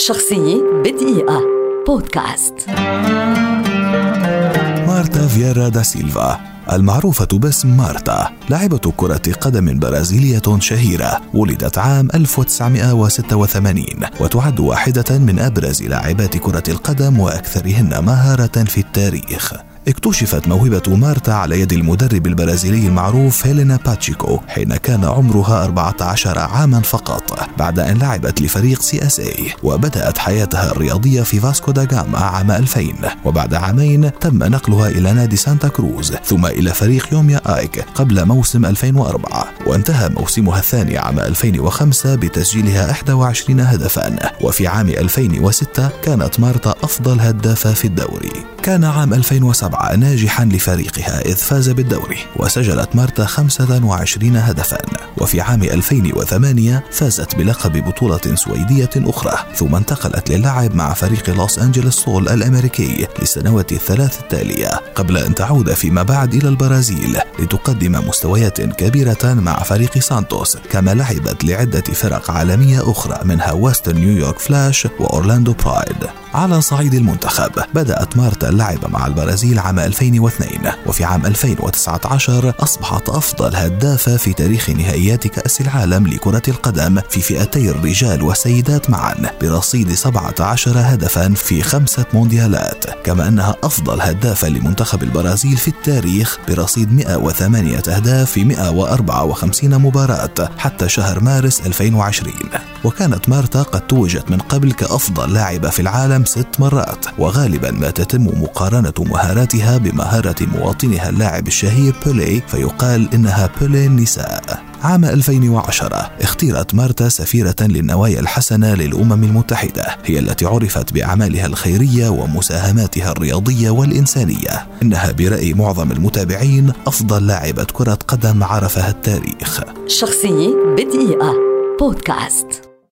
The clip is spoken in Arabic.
شخصية بدقيقة. بودكاست. مارتا فييرا دا سيلفا المعروفة باسم مارتا لاعبة كرة قدم برازيلية شهيرة ولدت عام 1986 وتعد واحدة من أبرز لاعبات كرة القدم وأكثرهن مهارة في التاريخ. اكتشفت موهبة مارتا على يد المدرب البرازيلي المعروف هيلينا باتشيكو حين كان عمرها 14 عاما فقط بعد أن لعبت لفريق CSA وبدأت حياتها الرياضية في فاسكو دا جاما عام 2000 وبعد عامين تم نقلها إلى نادي سانتا كروز ثم إلى فريق أوميا آيك قبل موسم 2004 وانتهى موسمها الثاني عام 2005 بتسجيلها 21 هدفا. وفي عام 2006 كانت مارتا أفضل هدافة في الدوري. كان عام 2007 ناجحا لفريقها إذ فاز بالدوري وسجلت مارتا 25 هدفا. وفي عام 2008 فازت بلقب بطولة سويدية أخرى ثم انتقلت للعب مع فريق لوس أنجلوس سول الأمريكي للسنوات الثلاث التالية. قبل أن تعود فيما بعد إلى البرازيل لتقدم مستويات كبيرة مع فريق سانتوس كما لعبت لعدة فرق عالمية أخرى منها ويسترن نيويورك فلاش وأورلاندو برايد. على صعيد المنتخب. بدأت مارتا اللعب مع البرازيل عام 2002 وفي عام 2019 أصبحت أفضل هدافة في تاريخ نهائيات كأس العالم لكرة القدم في فئتي الرجال والسيدات معا برصيد 17 هدفا في خمسة مونديالات. كما أنها أفضل هدافة لمنتخب البرازيل في التاريخ برصيد 108 أهداف في 154 مباراة حتى شهر مارس 2020 وكانت مارتا قد توجت من قبل كأفضل لاعبة في العالم ست مرات وغالبا ما تتم مقارنة مهاراتها بمهارة مواطنها اللاعب الشهير بولي فيقال إنها بولي النساء. عام 2010 اختيرت مارتا سفيرة للنوايا الحسنة للأمم المتحدة هي التي عرفت بأعمالها الخيرية ومساهماتها الرياضية والإنسانية. إنها برأي معظم المتابعين أفضل لاعبة كرة قدم عرفها التاريخ. شخصية بدقيقة. بودكاست.